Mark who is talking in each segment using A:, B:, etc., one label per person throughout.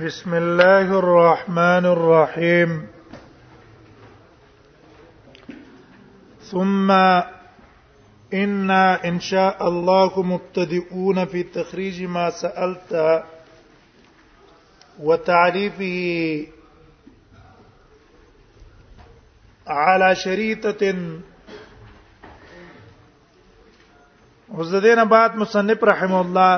A: بسم الله الرحمن الرحيم ثم إنا إن شاء الله مبتدئون في تخريج ما سألت وتعريفه على شريطة اوس د دینه بعد مصنف رحم الله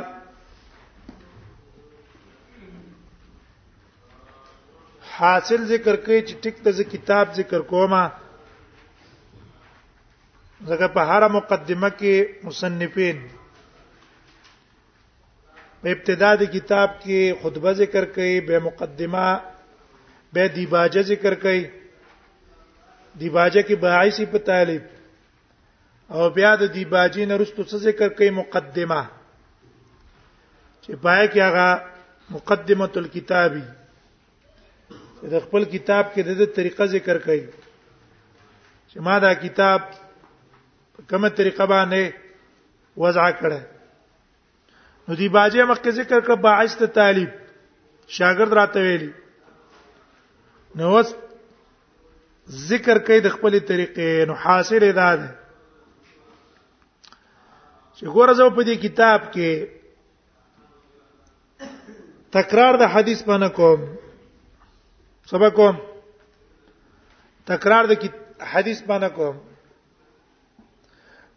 A: حاصل ذکر کوي چې ټیک ته کتاب ذکر کومه ځکه په هر مقدمه کې مصنفین په ابتدا د کتاب کې خطبه ذکر کوي به مقدمه به دیباجه ذکر کوي دیباجه کې باعث په طالب او بیا د دی باجی نرستو څه ذکر کوي مقدمه چې پای کې هغه مقدمه الکتابی د خپل کتاب کې د طریقه ذکر کړي چې ما دا کتاب کومه طریقه باندې وضع کړه نو دی باجه مخکې ذکر کړ باعث ته طالب شاګرد راته ویلی نو وس ذکر کوي د خپل طریقې نو حاصل ادا ده چې ګوره زو په دې کتاب کې تکرار د حدیث باندې کوم سبا کوم تکرار د حدیث باندې کوم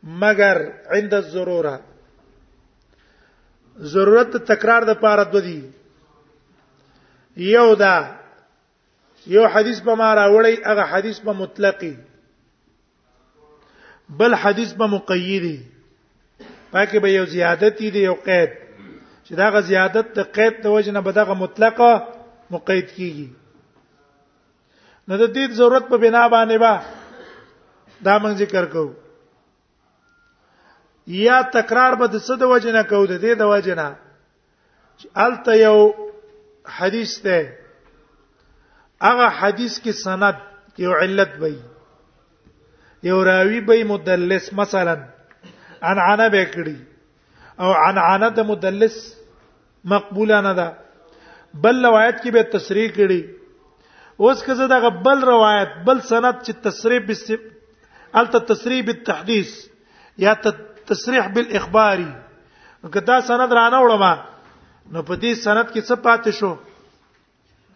A: مگر عند الضروره ضرورت تکرار د پاره د دی یو دا یو حدیث به ما راوړی هغه حدیث به مطلقي بل حدیث به مقیدی پکې به یو زیادت دی یو قید چې دا غ زیادت د قید د وجنه به دغه مطلقه مقید کیږي نه د دې ضرورت په بنا باندې با دا موږ ذکر کوو یا تکرار به د څه د وجه نه کوو د دې د وجه نه الته یو حدیث ده هغه حدیث کې سند یو علت وي یو راوی به مدلس مثلا عن عنا به کړی او عن عنا د مدلس مقبوله نه ده بل روایت کې به تصریح کړي اوس که زه دغه بل روایت بل سند چې تصریح بس الته تصریح بالتحديث یا تصریح بالاخباري که دا سند رانه وړم نو په دې سند کې څه پاتې شو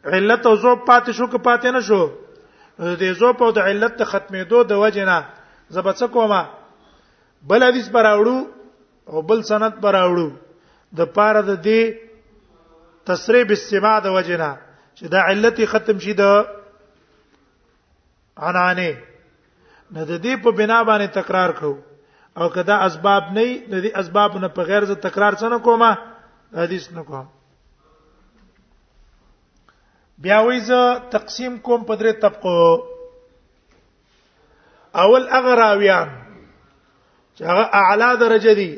A: علت او ذوب پاتې شو که پاتې نه شو د ذوب او د علت د ختمېدو د وجنه زبڅ کومه بل حدیث براوړو او بل سند براوړو د پاره د دې تسریب استماع د وجنه چې دا علت ختم شي د انانه نه د دې په بنا باندې تکرار کو او کدا اسباب نه د دې اسباب نه په غیر ز تکرار څنګه کومه حدیث نه کوم بیا وی زه تقسیم کوم په درې طبقو اول هغه راویان چې هغه اعلی درجه دي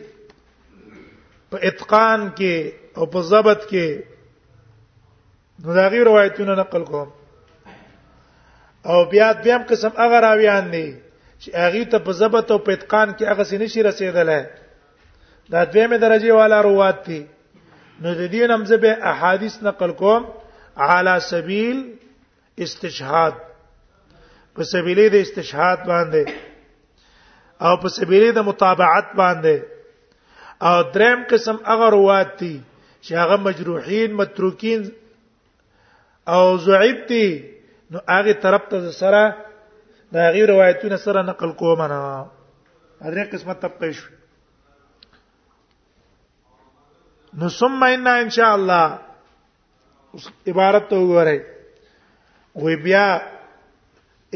A: په اتقان کې او په ضبط کې نو دا غي روایتونه نقل کوم او بیا دویم قسم هغه راویان دي چې هغه ته په ضبط او په اتقان کې هغه سینې شي رسیدلای دا دویمه درجه والا روات دي نو د دین هم زبه احادیث نقل کوم علی سبیل استشهاد په سبیلې د استشهاد باندې او په سبیلې د متابعت باندې او دریم قسم هغه روات دي چې هغه مجروحین متروکین او زعبتی نو هغه طرف ته سره دا غي روایتونه سره نقل کوم نه هغه قسمه تپې شو نو ثم ان ان شاء الله عبارت وګورئ وی بیا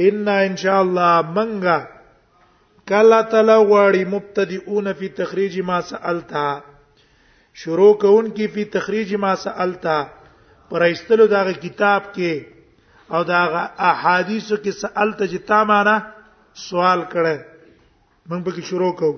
A: ان ان شاء الله منګه کلا تعالی غواړي مبتدئون فی تخریج ما سالتا شروع کون کی فی تخریج ما سالتا پر ایستلو دغه کتاب کې او دغه احادیثو کې سالت چې تا معنا سوال کړه موږ به شروع کوو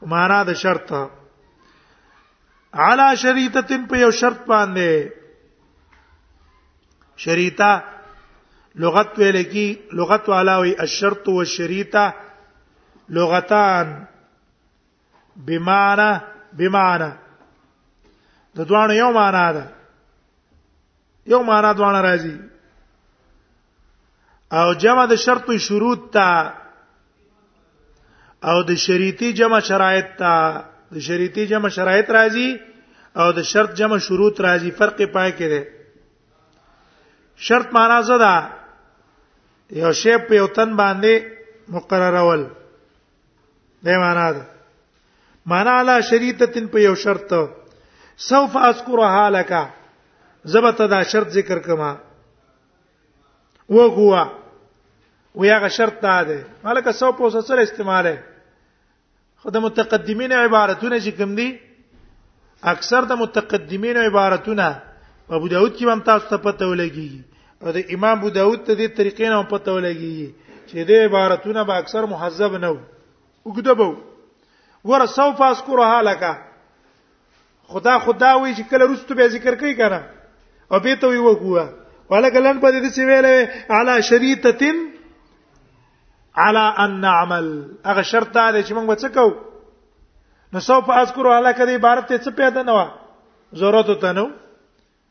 A: په معنا د شرط علا شریطه تم په یو شرط باندې شریطه لغت ویل کی لغت علاوه الشرط والشریطه لغتان بمعنى بمعنى د دوه یو معنا ده یو معنا دوه راځي او جمع د شرط او شروط ته او د شریطي جمع شرایط ته د شریطي جمع شرایط راځي او د شرط جمع شروط راځي فرق پای کې دی شرط معنا څه ده یو شی په یو تن باندې مقررول دا معنا ده معنا علا شریطتن په یو شرط سوف اذكرها لك زبته دا شرط ذکر کما و هو و یغه شرط دا ده مالک سو په سره استعماله خو د متقدمین عبارتونه چې کوم دي اکثر د متقدمین عبارتونه په ابو داود کې هم تاسو ته پته ولګي او د امام ابو داود ته د طریقې نه پته ولګي چې د عبارتونه به اکثر محذب نه وو وګدبو ور سوف اذكرها لك خدا خدا وی چې کله رستو به ذکر کوي کنه او به ته وی وګوه ولګلن په دې چې ویلې علی شریطتن علی ان نعمل هغه شرط دا چې موږ به څه کوو نو سو په اذکر علی کدی عبارت ته څه پیدا نه و ضرورت ته نو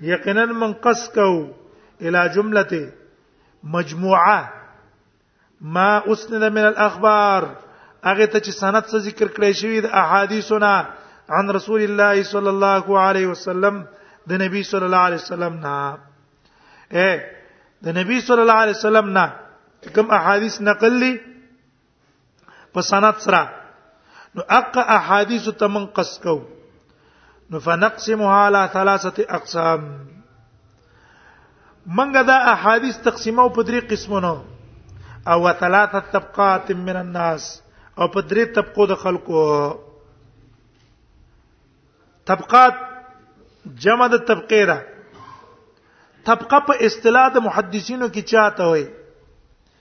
A: یقینا من قص کو الى جمله مجموعه ما اسند من الاخبار هغه ته چې سند څه ذکر کړی شوی د احادیثونه عن رسول الله صلی الله علیه وسلم د نبی صلی الله علیه وسلم نه اے د نبی صلی الله علیه وسلم نه کوم احادیث نقل لي په سند سره نو اق احادیث ته من قص کو نو فنقسمها على ثلاثه اقسام منګه دا احادیث تقسیمو په درې قسمونو او ثلاثه طبقات من الناس او په درې طبقو د خلکو طبقات جمع د طبقه ده طبقه په اصطلاح د محدثینو کې چاته وي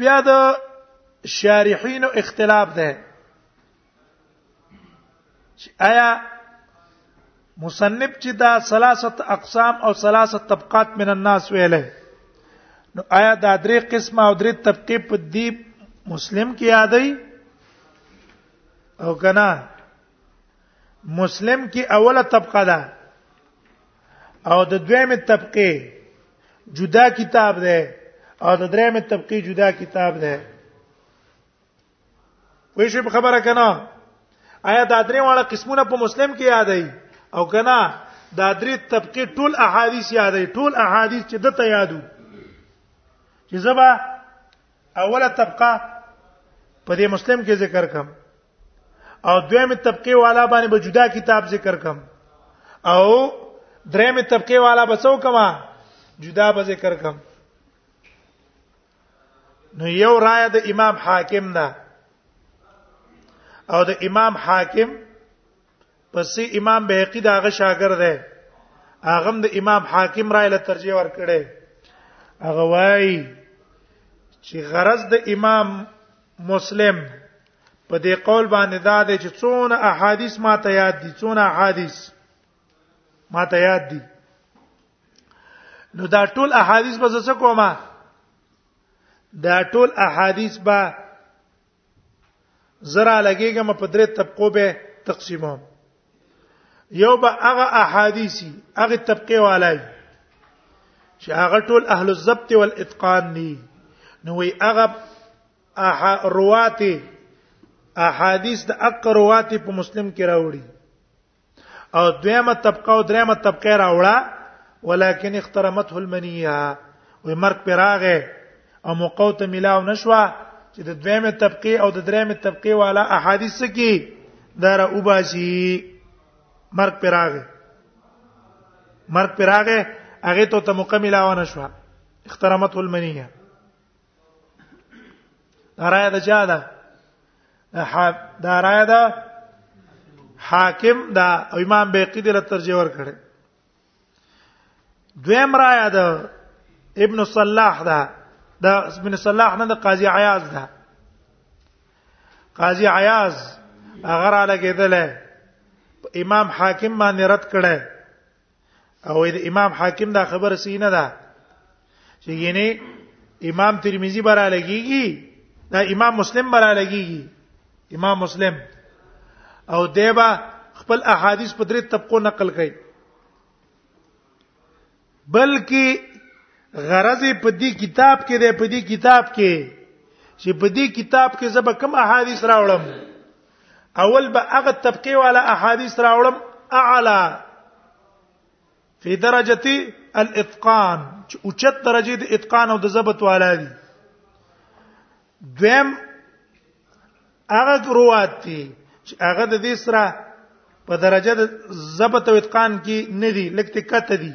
A: بیا د شارحین اختلاف ده چې آیا مصنف چې دا ثلاثه اقسام او ثلاثه طبقات من الناس ویله نو آیا دا درې قسمه او درې طبقه په دې مسلم کې یادای او کنا مسلم کې اوله طبقه ده او د دویمه طبقه جدا کتاب ده او د درېمه طبقه جدا کتاب ده وې شي خبره کنه آیا دا درې واړه قسمونه په مسلم کې یاد ای او کنه دا درې طبقه ټول احادیث یاد ای ټول احادیث چې دته یادو چې زبا اوله طبقه په دې مسلم کې ذکر کوم او دویمه طبقه والا باندې به جدا کتاب ذکر کم او درېمه طبقه والا بچو کما جدا به ذکر کم نو یو رائے د امام حاکم نه او د امام حاکم پسې امام بهقي داغه شاګرد دی هغه د امام حاکم رائے له ترجیح ور کړي هغه وای چې غرض د امام مسلم په دې قول باندې دا دی چې څونه احادیث ما ته یاد دي څونه احادیث ما ته یاد دي نو دا ټول احادیث به څه کومه دا ټول احادیث به زرا لګیږم په درې طبقو به تقسیموم یو به هغه احادیثي هغه طبقه والای چې هغه ټول اهل الضبط والاتقان دي نو وی هغه اح روات احادیث د اق روات په مسلم کې راوړي او دویمه طبقه او دریمه طبقه راوړه ولکن اخترمته المنیه وي مرګ پر راغې او موقع ته ملاو نشوه چې د دویمه طبقه او د دریمه طبقه والا احادیث کې دار وباسي مرګ پر راغې مرګ پر راغې هغه ته ته مکمله ونه شو اخترامته المنیه رايه ده چا ده دا رايه ده حاکم دا امام بیقی دې ترجیح ور کړې دویم رايه ده ابن صلاح ده دا ابن صلاح نه د قاضي عیاض ده قاضي عیاض هغه را لګیدل امام حاکم باندې رد کړه او د امام حاکم دا خبره صحیح نه ده چې ینه امام ترمذی برا لګیږي دا امام مسلم برا لګیږي امام مسلم او دیبا خپل احادیث په درې طبقو نقل کړي بلکې غرض په دې کتاب کې ده په دې کتاب کې چې په دې کتاب کې زب کم احادیث راوړم اول به هغه طبقه والا احادیث راوړم اعلى في درجه الاتقان چې اوچت درجه د اتقان او د ضبط والا دي دویم هغه روات دي چې هغه د دې سره په درجه د ضبط او اتقان کې نه دي لکه کته دي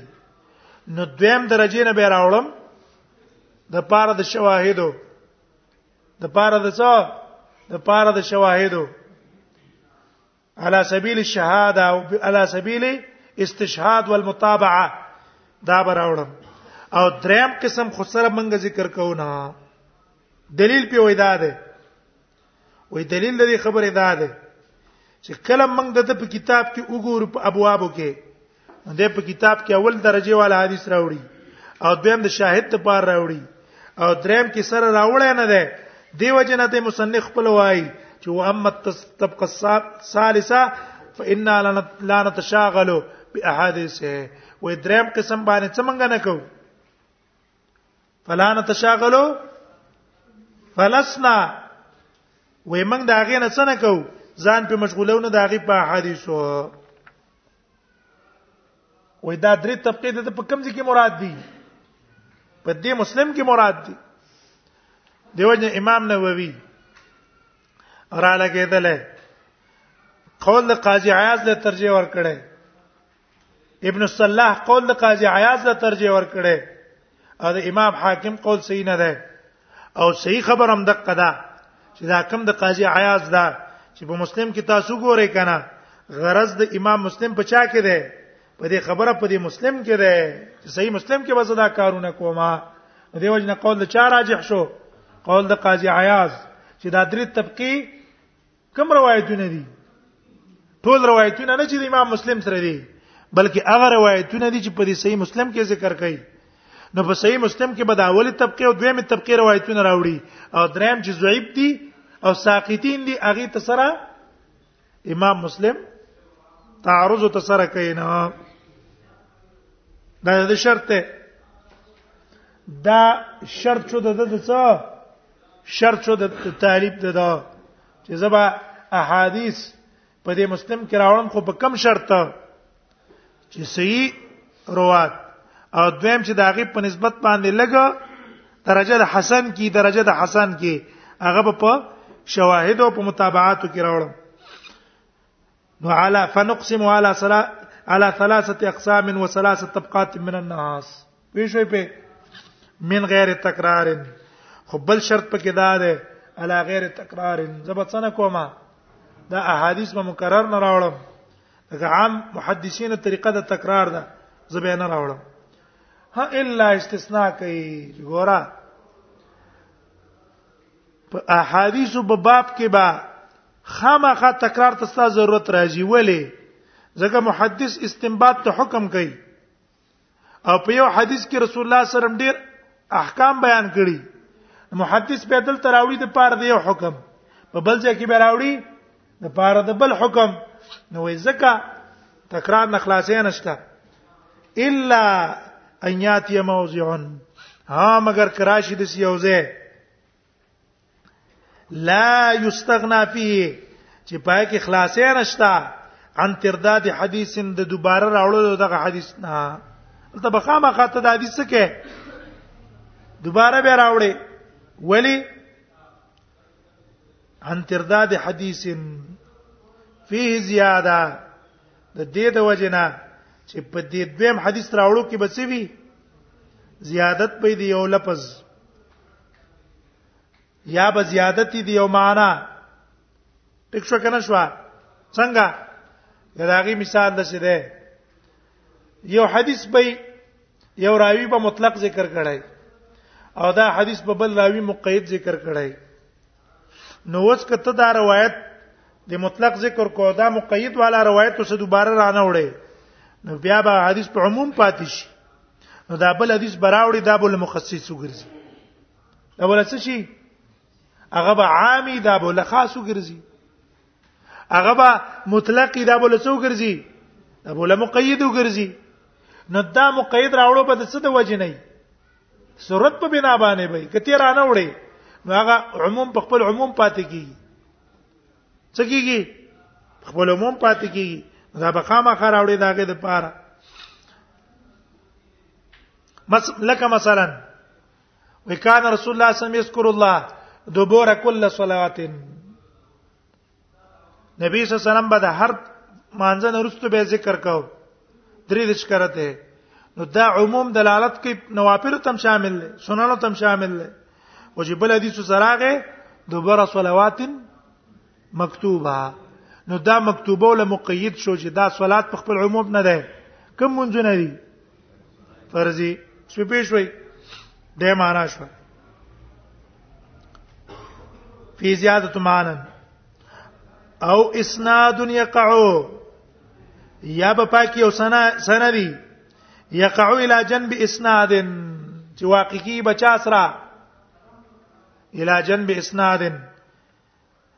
A: نو دویم درجه نه به راوړم د پاره د شواهدو د پاره د څه د پاره د شواهدو على سبيل الشهاده او على سبيل استشهاد والمتابعه دا براوړم او دریم قسم خو سره منګه ذکر کوو نه دلیل په وېدا ده وې دلیل د خبره ده چې کله موږ د په کتاب کې وګورو په ابوابو کې د په کتاب کې اول درجه والا حدیث راوړي او دویم د شاهد ته پار راوړي او دریم کې سره راوړی نه ده دیو جن ته مصنف خپل وای چې و اما تبقى الثالثه فإنا لا نتشاغل بأحاديثه و دریم قسم باندې څنګه نه کو فلا نتشاغل فلسنا و موږ دا غینه څنګه کو ځان په مشغولونه دا غي په احادیثو وې دا درې طبقه د په کوم ځای کې مراد دي په دې مسلم کې مراد دي دیوژن امام نووي را لګیدل قول د قاضي عیاض له ترجیح ور کړی ابن الصلاح قول د قاضي عیاض له ترجیح ور کړی او د امام حاکم قول صحیح نه ده او صحیح خبر هم دقه ده چې دا کم د قاضي عیاض ده چې په مسلم کې تاسو ګورئ کنه غرض د امام مسلم په چا کې ده په دې خبره په دې مسلم کې ده چې صحیح مسلم کې به زدا کارونه کومه دې وجنه قول د چا راجح شو قول د قاضي عیاض چې دا درې طبقه کوم روایتونه دي ټول روایتونه نه چې د امام مسلم سره دي بلکې هغه روایتونه دي چې په دې صحیح مسلم کې ذکر کړي نو په صحیح مسلم کې به د اولی طبقه او دویمه طبقه روایتونه راوړي او دریم چې ضعیف دي او ساقطین دي هغه ته سره امام مسلم تعارض ته سره کوي نه دا د شرط ته دا شرط شو د د څه شرط شو د تعریف د دا چې زبا احادیث په دې مسلم کې راوړم خو په کم شرط چې صحیح روات او دویم چې د هغه په نسبت باندې لګا درجه د حسن کی درجه د حسن کی هغه په شواهد او په متابعاتو کې راوړم نو علا فنقسم علا سلا علا ثلاثه اقسام و ثلاثه طبقات من الناس وی شوی په من غیر تکرار خو بل شرط پکې دا ده علا غیر تکرار زبڅنه کومه دا احادیث به مکرر نه راوړم دا عام محدثین طریقه د تکرار ده زبې نه راوړم ها الا استثناء کوي ګورا په احادیث په باب کې با خامخا تکرار ته ستاسو ضرورت راځي ولی ځکه محدث استنباط ته حکم کوي او په یو حدیث کې رسول الله صلی الله علیه وسلم ډیر احکام بیان کړي محدث په دل تراوی د پاره دی یو حکم په بل ځای کې براوړي د پاره د بل حکم نو ځکه تکرار نه خلاصې نشته الا ان یاتی موضعن ها مگر کراشی د سیوزه لا یستغنا فيه چې پای کې خلاصې نشتا ان ترداد حدیث د دوباره راوړلو دغه حدیث نه ته بخامه خاطه د حدیث کې دوباره به راوړې ولی ان ترداد حدیث فيه زیاده د دې د وجنه چې په دې دویم حدیث راوړو کې بچوي زیادت په دې یو لفظ یا به زیادتی دی او معنا ټیک شو کنه شو څنګه دغه مثال د څه ده یو حدیث به یو راوی به مطلق ذکر کړای او دا حدیث په بل راوی مقید ذکر کړای نو اوس کته دا روایت د مطلق ذکر کو دا مقید والا روایت څه دوباره رانه وړي نو بیا به حدیث په عموم پاتې شي نو دا بل حدیث براوړي دا بل مخصص وګرځي دا بل څه شي هغه به عامي دا بل خاص وګرځي هغه به مطلق دا بل څه وګرځي دا بل مقید وګرځي نو دا مقید راوړو په څه د وجه نه صورت په بنا باندې به کته رانه وړي نو هغه عموم په خپل عموم پاتې کیږي څه کیږي خپل عموم پاتې کیږي دا به خامخا راوړي داګه د پاره مس لکه مثلا وکان رسول الله صلی الله علیه وسلم یذكر الله دبر کل صلوات نبی صلی الله علیه وسلم به د هر مانځه نرسته به ذکر کاو درې د شکرته نو دا عموم دلالت کوي نوافل تم شامل دي سنن تم شامل دي او چې بل حدیث سراغه دوباره صلوات مکتوبه نو دا مکتوبه ول مقید شو چې دا صلات په خپل عموم نه ده کوم منځونه دي فرضي سپې شوي د معنا شو فی زیادت معنا او اسناد یقعو یا به پاکي او سنا سندي یقع الى جنب اسناد چې واقعي بچا سره الى جنب اسناد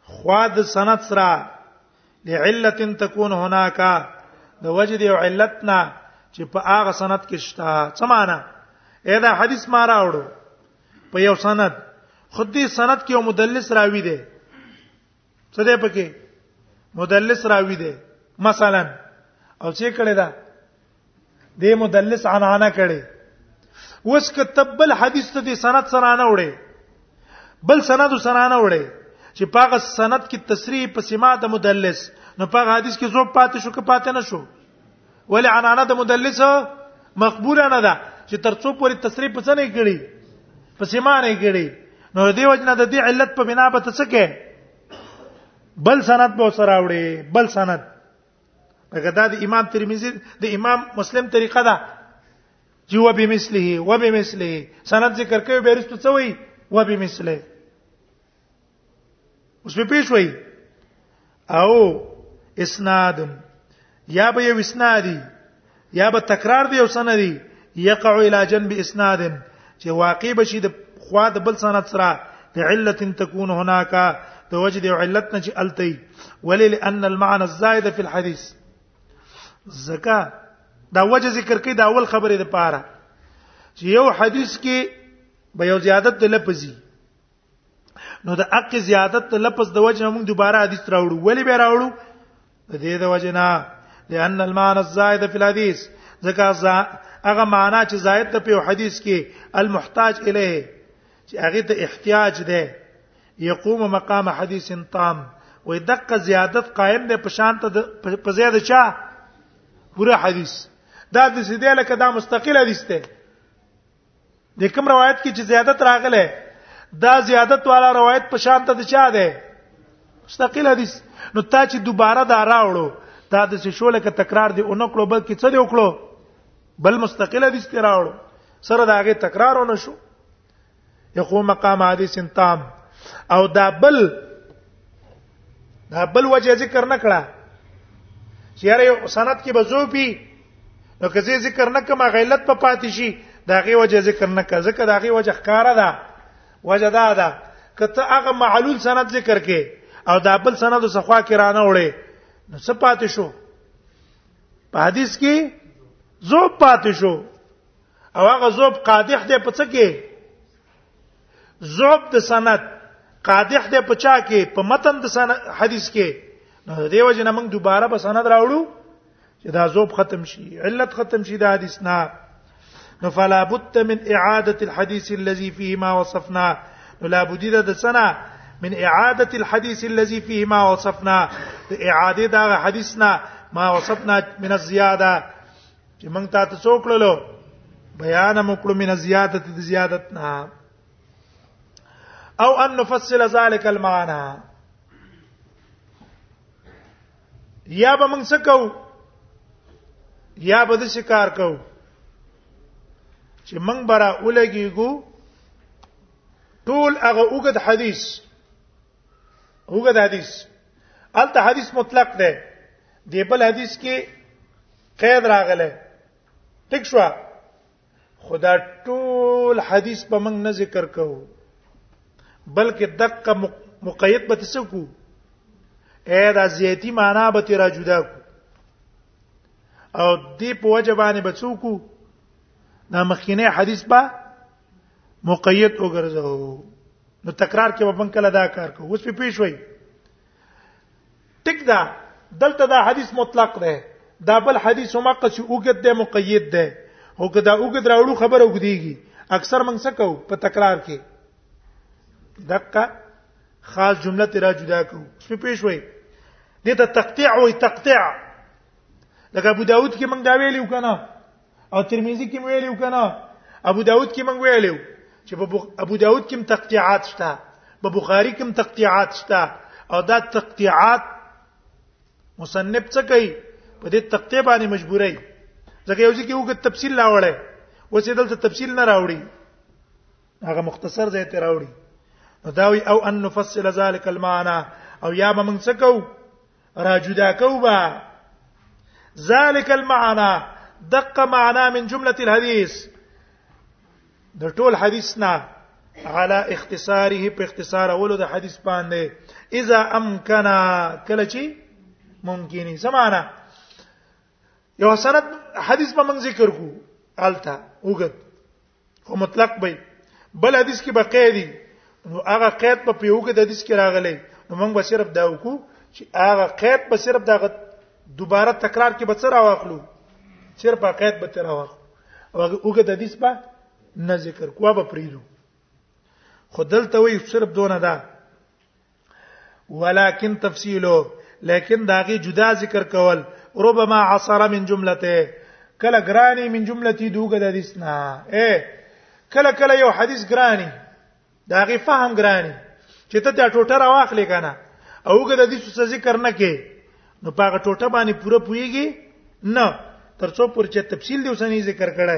A: خواد سند سره لعله تكون هناك د وجد او علتنا چې په هغه سند کې شته څه معنا اې دا حدیث ما راوړو په یو سند خو دې سند کې یو مدلس راوي دی څه دی پکې مدلس راوی دی مثلا او چې کړه دا دې مدلس عنانه کړي وس کتبل حدیث ته دې سند سره نه وړي بل سند سره نه وړي چې پاغه سند کې تصریح په سما د مدلس نو پاغه حدیث کې زوب پاتې شو که پاتې نه شو ولې عنانه د مدلس مقبول نه ده چې ترڅو پوری تصریح پڅ نه کړي په سیما نه کړي نو دی وجنه د دې علت په بنا به تسکه بل سند به سره وړي بل سند هغه د امام ترمذی د امام مسلم طریقه ده چې و به مثله و به مثله سند ذکر کوي بیرستو څه وي و به مثله اوس په پیښ وای او اسناد یا به یو اسنادي یا به تکرار دی او سندي یقع الی جنب اسناد چې واقع بشي د خوا د بل سند سره بعلت تكون هناك د وجد او علت نه چې التي ولل ان المعنى الزائد في الحديث زکا دا وجه ذکر کوي دا اول خبره ده پاره چې یو حدیث کې به یو زیادت د لفظي نو د حق زیادت ته لفظ د وجه موږ دوباره حدیث راوړو ولی به راوړو د دې د وجه نه لئن المعنى الزائد فی الحديث ځکه هغه معنا چې زائد ته په حدیث کې المحتاج الیه چې هغه ته احتیاج ده یقوم مقام حدیث تام وې دقه زیادت قائم ده په شان ته په زیاده چا پورا حدیث دا د سیده لکه دا مستقل حدیث ده د کوم روایت کې چې زیادت راغله دا زیادت والا روایت په شان ته چا ده مستقل حدیث نو تا چې دوباره دا راوړو دا د څه شو لکه تکرار دی اونو کړو بلکې څه دی وکړو بل مستقل حدیث ته راوړو سره دا هغه تکرار ونه شو یقوم مقام حدیث تام او دا بل دا بل وجه ذکر نکړه چیرې سند کې بزو پی نو که زه ذکر نکم غیلت په پاتې شي دا غي وجه ذکر نکړه ځکه دا غي وجه ښکارا ده وجه دا ده کته هغه معلول سند ذکر کې او دا بل سند صفه کې رانه وړي نو څه پاتې شو په حدیث کې زوب پاتې شو او هغه زوب قادح دی په څه کې زعب د سند قادح د پچا کې په متن د سند حدیث کې نو دیو جن موږ دوباره په سند راوړو چې دا زوب ختم شي علت ختم شي د حدیث نه نو فلا بد من اعاده الحديث الذي فيه ما وصفنا نو لا بد د سنا من اعاده الحديث الذي فيه ما وصفنا اعاده دا حدیثنا ما وصفنا من الزياده چې موږ تا ته څوک لولو بیان مکړو من زیادت د زیادت نه او ان نفصل ذلك المعنى یا به موږ څه کوو یا به د شکار کوو چې موږ برا ولګيګو ټول هغه وګد حدیث هوګه د حدیث الته حدیث مطلق ده دی بل حدیث کې قید راغله ټیک شو خدا ټول حدیث په موږ نه ذکر کوو بلکې دقه مقید به تاسو کو اې دا زیاتی معنا به تیرا جدا کو او دې په وجبانه به څوک دا مخکینه حدیث به مقید وګرځو نو تکرار کې وبن کله دا کار کو اوس په پیښ وای ټیک دا دلته دا حدیث مطلق ده دا بل حدیث هم قص اوګد ده مقید ده او که دا اوګد راوړو خبره وګدیږي اکثر موږ څه کو په تکرار کې دقه خاص جمله تیرا جدا کو اوس په پیښ وای دته تقطيع وای تقطيع لکه ابو داود کې موږ دا ویلو کنه او ترمذی کې ویلو کنه ابو داود کې مونږ ویلو چې په ابو داود کې تقطيعات شته په بخاری کې تقطيعات شته او دا تقطيعات مصنف څه کوي په دې تقطيع باندې مجبورای ځکه یو ځکه یو تفصیل لاوړی وسې دلته تفصیل نه راوړي هغه مختصر ځای ته راوړي نو دا وی او ان نفصل ذلك المعنى او یا به موږ څه کوو را جدا کوبا ذالک المعنى دق معنا من جمله الحديث د ټول حدیث نه على اختصاره په اختصار اولو د حدیث باندې اذا امکن کله چی ممکنی سمانا یو سند حدیث به موږ ذکر کو التا وګت او مطلق به بل حدیث کې بقې دي نو هغه قید په پیو کې د حدیث کې راغلی نو موږ به صرف دا وکړو چې هغه قید به صرف دا دوباره تکرار کې به څه راوخلو صرف هغه قید به تر راوخلو او هغه د حدیث په نه ذکر کوه به پریلو خو دلته وی صرف دونه ده ولكن تفصيله لیکن داغه جدا ذکر کول ربما عصر من جملته کله ګرانی من جملتی دوګه د حدیث نه اے کله کله یو حدیث ګرانی داغه فهم ګرانی چې ته دا ټوټه راواخلې کنه اوګه د دې څه ذکر نه کې نو پاګه ټوټه باندې پوره پويږي نه ترڅو پر چې تفصیل دی وسنی ذکر کړه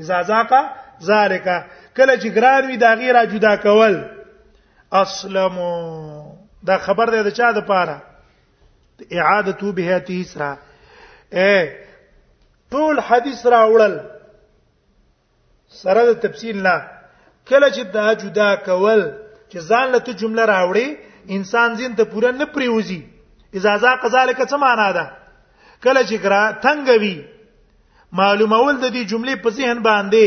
A: اذا ذاق ذالک کله چې ګران وي دا غیر جدا کول اسلم دا خبر دی د چا د پاره اعاده به تیسرا اے ټول حدیث را وړل سره د تفصیل نه کله چې دا جدا کول چې ځان له ته جمله راوړي انسان زین ته پوره نه پریوزي اذا ذا قذالک څه معنا ده کله چې ګرا تنگ وي معلومول د دې جملې په ذهن باندې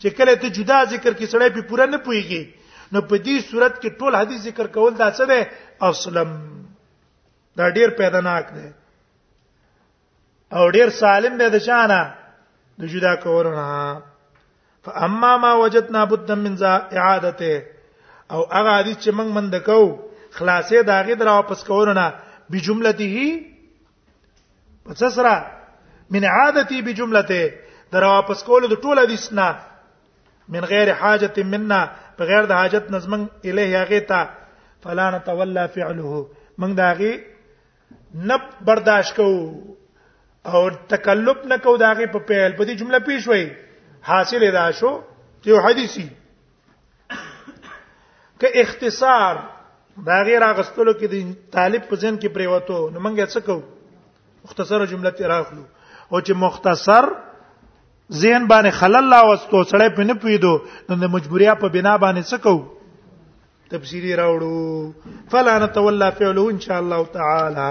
A: چې کله ته جدا ذکر کې سړی په پوره نه پويږي نو په دې صورت کې ټول حدیث ذکر کول دا څه دی اصلم دا ډیر پیداناک دی او ډیر سالم دی د شانه د جدا کولو نه فاما ما وجدنا بد من ذا اعادته او هغه حدیث چې موږ مند کو خلاصې داغه درا واپس کولو نه بجملته پس سره من عادتي بجملته در واپس کول د ټول حدیث نه من غیر حاجت منا بغیر د حاجت نظمن الیه هغه ته فلا نتولى فعله من داغي نه برداشت کو او تکلف نه کو داغي په پیل په دې جمله پیښ وای حاصل ادا شو یو حدیثي که اختصار دا غیر اغستلو کې د طالب په ځین کې پریوتو نو موږ څه کوو مختصره جمله ته راغلو او چې مختصر ذهن باندې خلل لا واستو سړی په نه پیدو نو د مجبوریا په بنا باندې څه کوو تفسیری راوړو فلا نتولى فعله ان شاء الله تعالی